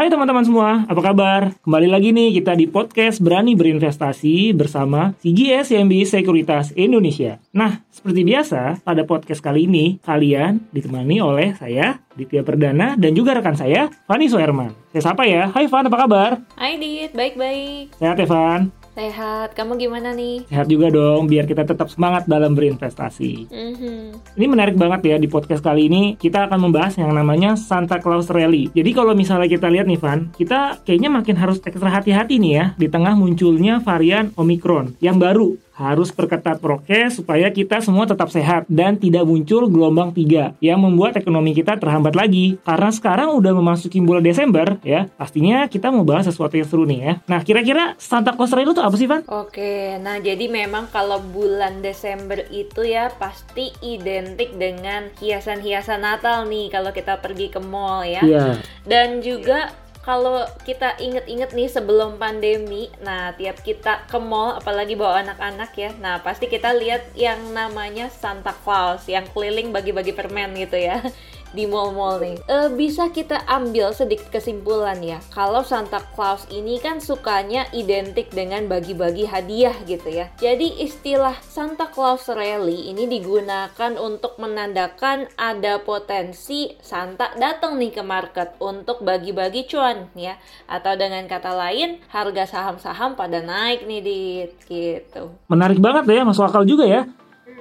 Hai teman-teman semua, apa kabar? Kembali lagi nih kita di podcast Berani Berinvestasi bersama CGS CMB Sekuritas Indonesia. Nah, seperti biasa, pada podcast kali ini kalian ditemani oleh saya, Ditya Perdana, dan juga rekan saya, Fani Soerman. Saya sapa ya, hai Van, apa kabar? Hai Dit, baik-baik. Sehat ya Van? Sehat, kamu gimana nih? Sehat juga dong, biar kita tetap semangat dalam berinvestasi. Mhm. Ini menarik banget ya di podcast kali ini kita akan membahas yang namanya Santa Claus Rally. Jadi kalau misalnya kita lihat nih Van, kita kayaknya makin harus ekstra hati-hati nih ya di tengah munculnya varian Omicron yang baru harus perketat prokes supaya kita semua tetap sehat dan tidak muncul gelombang 3 yang membuat ekonomi kita terhambat lagi. Karena sekarang udah memasuki bulan Desember ya, pastinya kita mau bahas sesuatu yang seru nih ya. Nah, kira-kira Santa Claus itu apa sih, Van? Oke, nah jadi memang kalau bulan Desember itu ya pasti identik dengan hiasan-hiasan Natal nih kalau kita pergi ke mall ya. Iya. Dan juga kalau kita inget-inget nih sebelum pandemi, nah tiap kita ke mall, apalagi bawa anak-anak ya, nah pasti kita lihat yang namanya Santa Claus yang keliling bagi-bagi permen gitu ya di mall-mall nih. Eh, bisa kita ambil sedikit kesimpulan ya, kalau Santa Claus ini kan sukanya identik dengan bagi-bagi hadiah gitu ya. Jadi istilah Santa Claus Rally ini digunakan untuk menandakan ada potensi Santa datang nih ke market untuk bagi-bagi cuan ya. Atau dengan kata lain, harga saham-saham pada naik nih di gitu. Menarik banget ya, masuk akal juga ya.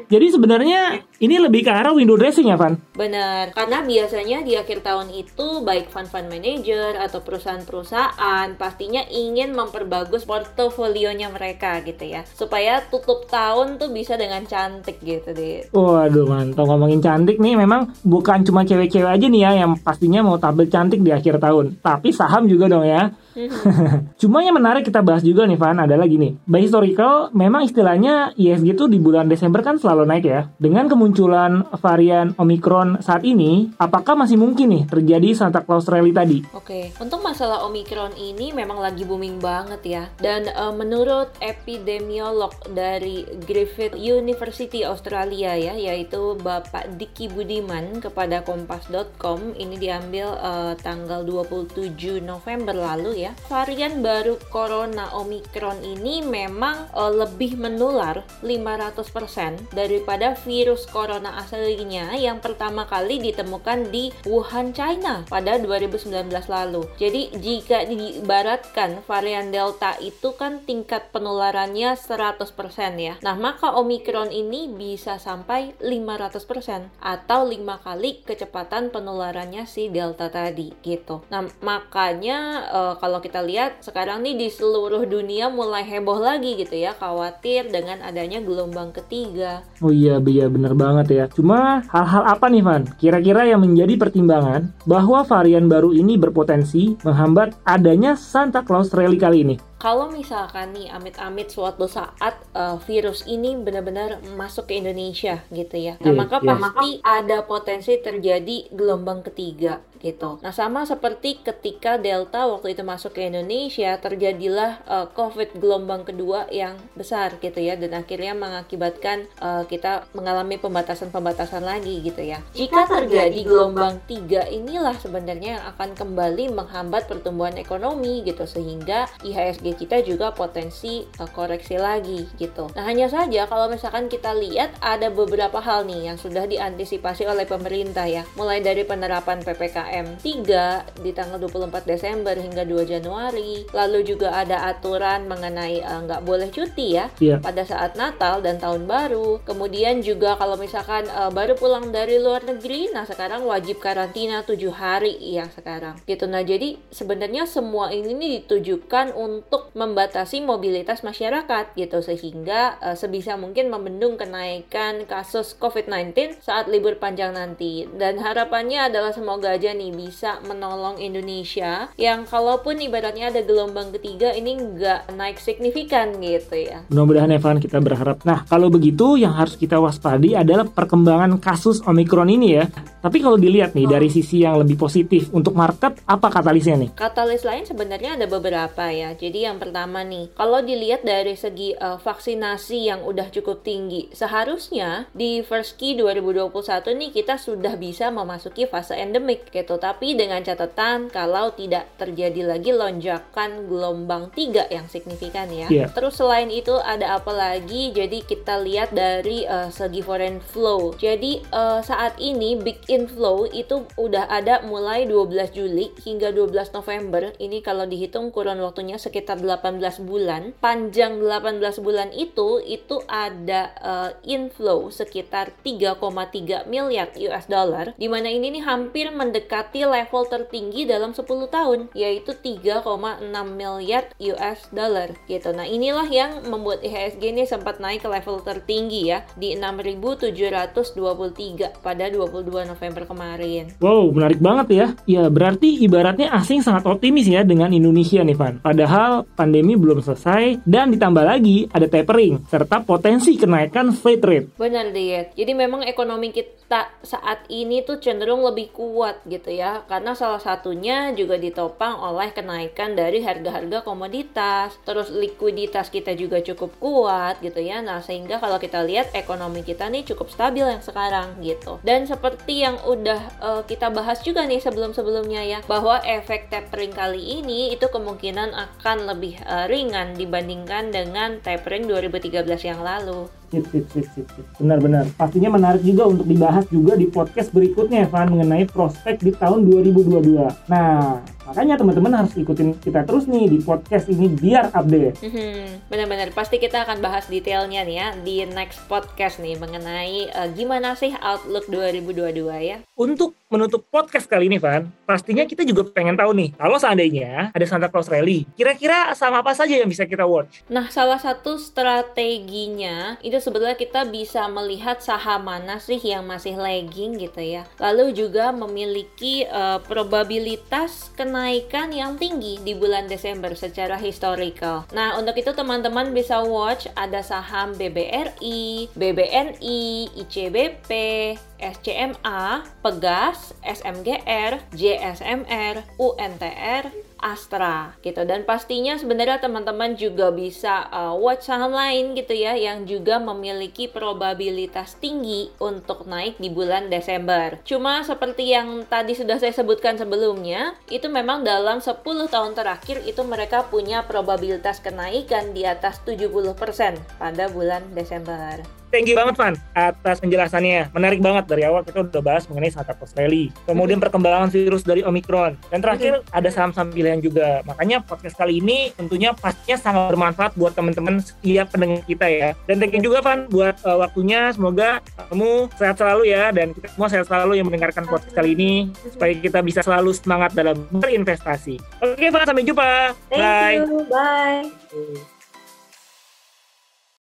Jadi sebenarnya ini lebih ke arah window dressing ya, Van? Benar, karena biasanya di akhir tahun itu baik fund-fund manager atau perusahaan-perusahaan pastinya ingin memperbagus portofolionya mereka gitu ya. Supaya tutup tahun tuh bisa dengan cantik gitu deh. Waduh mantap ngomongin cantik nih memang bukan cuma cewek-cewek aja nih ya yang pastinya mau tampil cantik di akhir tahun. Tapi saham juga dong ya. Cuma yang menarik kita bahas juga nih Van adalah gini. By historical memang istilahnya ISG itu di bulan Desember kan selalu naik ya. Dengan kemunculan varian Omicron saat ini, apakah masih mungkin nih terjadi Santa Claus Rally tadi? Oke, untuk masalah Omicron ini memang lagi booming banget ya. Dan eh, menurut epidemiolog dari Griffith University Australia ya, yaitu Bapak Diki Budiman kepada kompas.com, ini diambil eh, tanggal 27 November lalu ya. Varian baru corona Omicron ini memang eh, lebih menular 500% daripada virus corona aslinya yang pertama kali ditemukan di Wuhan, China pada 2019 lalu. Jadi jika diibaratkan varian Delta itu kan tingkat penularannya 100% ya. Nah, maka Omicron ini bisa sampai 500% atau 5 kali kecepatan penularannya si Delta tadi gitu. Nah, makanya eh, kalau kita lihat sekarang nih di seluruh dunia mulai heboh lagi gitu ya, khawatir dengan adanya gelombang ketiga. Oh iya, iya bener banget ya. Cuma hal-hal apa nih Van? Kira-kira yang menjadi pertimbangan bahwa varian baru ini berpotensi menghambat adanya Santa Claus Rally kali ini? Kalau misalkan nih amit-amit suatu saat uh, virus ini benar-benar masuk ke Indonesia gitu ya, nah Iya, maka iya. pasti ada potensi terjadi gelombang ketiga gitu. Nah sama seperti ketika Delta waktu itu masuk ke Indonesia terjadilah uh, COVID gelombang kedua yang besar gitu ya dan akhirnya mengakibatkan uh, kita mengalami pembatasan-pembatasan lagi gitu ya. Jika terjadi gelombang tiga inilah sebenarnya yang akan kembali menghambat pertumbuhan ekonomi gitu sehingga IHSG kita juga potensi uh, koreksi lagi gitu. Nah hanya saja kalau misalkan kita lihat ada beberapa hal nih yang sudah diantisipasi oleh pemerintah ya mulai dari penerapan PPKM 3 di tanggal 24 Desember hingga 2 Januari lalu juga ada aturan mengenai uh, nggak boleh cuti ya Iya. pada saat Natal dan Tahun Baru. Kemudian juga kalau misalkan uh, baru pulang dari luar negeri, nah sekarang wajib karantina 7 hari ya sekarang. Gitu. Nah, jadi sebenarnya semua ini nih ditujukan untuk untuk membatasi mobilitas masyarakat gitu sehingga uh, sebisa mungkin membendung kenaikan kasus COVID-19 saat libur panjang nanti. Dan harapannya adalah semoga aja nih bisa menolong Indonesia yang kalaupun ibaratnya ada gelombang ketiga ini nggak naik signifikan gitu ya. Mudah-mudahan Evan kita berharap. Nah kalau begitu yang harus kita waspadi adalah perkembangan kasus Omikron ini ya. Tapi kalau dilihat nih oh. dari sisi yang lebih positif untuk market apa katalisnya nih? Katalis lain sebenarnya ada beberapa ya. Jadi yang pertama nih, kalau dilihat dari segi uh, vaksinasi yang udah cukup tinggi, seharusnya di first key 2021 nih kita sudah bisa memasuki fase endemik gitu. Tapi dengan catatan kalau tidak terjadi lagi lonjakan gelombang 3 yang signifikan ya. Yeah. Terus selain itu ada apa lagi? Jadi kita lihat dari uh, segi foreign flow. Jadi uh, saat ini big inflow itu udah ada mulai 12 Juli hingga 12 November. Ini kalau dihitung kurun waktunya sekitar 18 bulan. Panjang 18 bulan itu itu ada uh, inflow sekitar 3,3 miliar US dollar di mana ini nih hampir mendekati level tertinggi dalam 10 tahun yaitu 3,6 miliar US dollar gitu. Nah, inilah yang membuat IHSG ini sempat naik ke level tertinggi ya di 6.723 pada 22 November kemarin. Wow, menarik banget ya. Ya, berarti ibaratnya asing sangat optimis ya dengan Indonesia nih, Van. Padahal pandemi belum selesai dan ditambah lagi ada tapering serta potensi kenaikan freight rate. Benar, Diet. Jadi memang ekonomi kita saat ini tuh cenderung lebih kuat gitu ya. Karena salah satunya juga ditopang oleh kenaikan dari harga-harga komoditas. Terus likuiditas kita juga cukup kuat gitu ya. Nah, sehingga kalau kita lihat ekonomi kita nih cukup stabil yang sekarang gitu. Dan seperti yang udah uh, kita bahas juga nih sebelum-sebelumnya ya, bahwa efek tapering kali ini itu kemungkinan akan lebih uh, ringan dibandingkan dengan tapering 2013 yang lalu. Sip, sip, sip, sip. Benar-benar. Pastinya menarik juga untuk dibahas juga di podcast berikutnya, Evan, mengenai prospek di tahun 2022. Nah, makanya teman-teman harus ikutin kita terus nih di podcast ini biar update. Hmm, benar-benar. Pasti kita akan bahas detailnya nih ya di next podcast nih mengenai uh, gimana sih outlook 2022 ya. Untuk menutup podcast kali ini, Van, pastinya kita juga pengen tahu nih, kalau seandainya ada Santa Claus Rally, kira-kira sama apa saja yang bisa kita watch? Nah, salah satu strateginya itu sebetulnya kita bisa melihat saham mana sih yang masih lagging gitu ya. Lalu juga memiliki uh, probabilitas kenaikan yang tinggi di bulan Desember secara historical. Nah, untuk itu teman-teman bisa watch ada saham BBRI, BBNI, ICBP, SCMA, Pegas, SMGR, JSMR, UNTR, Astra gitu dan pastinya sebenarnya teman-teman juga bisa uh, watch saham lain gitu ya yang juga memiliki probabilitas tinggi untuk naik di bulan Desember. Cuma seperti yang tadi sudah saya sebutkan sebelumnya, itu memang dalam 10 tahun terakhir itu mereka punya probabilitas kenaikan di atas 70% pada bulan Desember. Thank you banget Van atas penjelasannya. Menarik banget dari awal kita udah bahas mengenai Santa Claus Rally. Kemudian perkembangan virus dari Omicron. Dan terakhir ada saham-saham pilihan juga. Makanya podcast kali ini tentunya pastinya sangat bermanfaat buat teman-teman setiap pendengar kita ya. Dan thank you juga Van buat uh, waktunya. Semoga kamu sehat selalu ya dan kita semua sehat selalu yang mendengarkan podcast kali ini supaya kita bisa selalu semangat dalam berinvestasi. Oke Van, sampai jumpa. Thank Bye. you. Bye.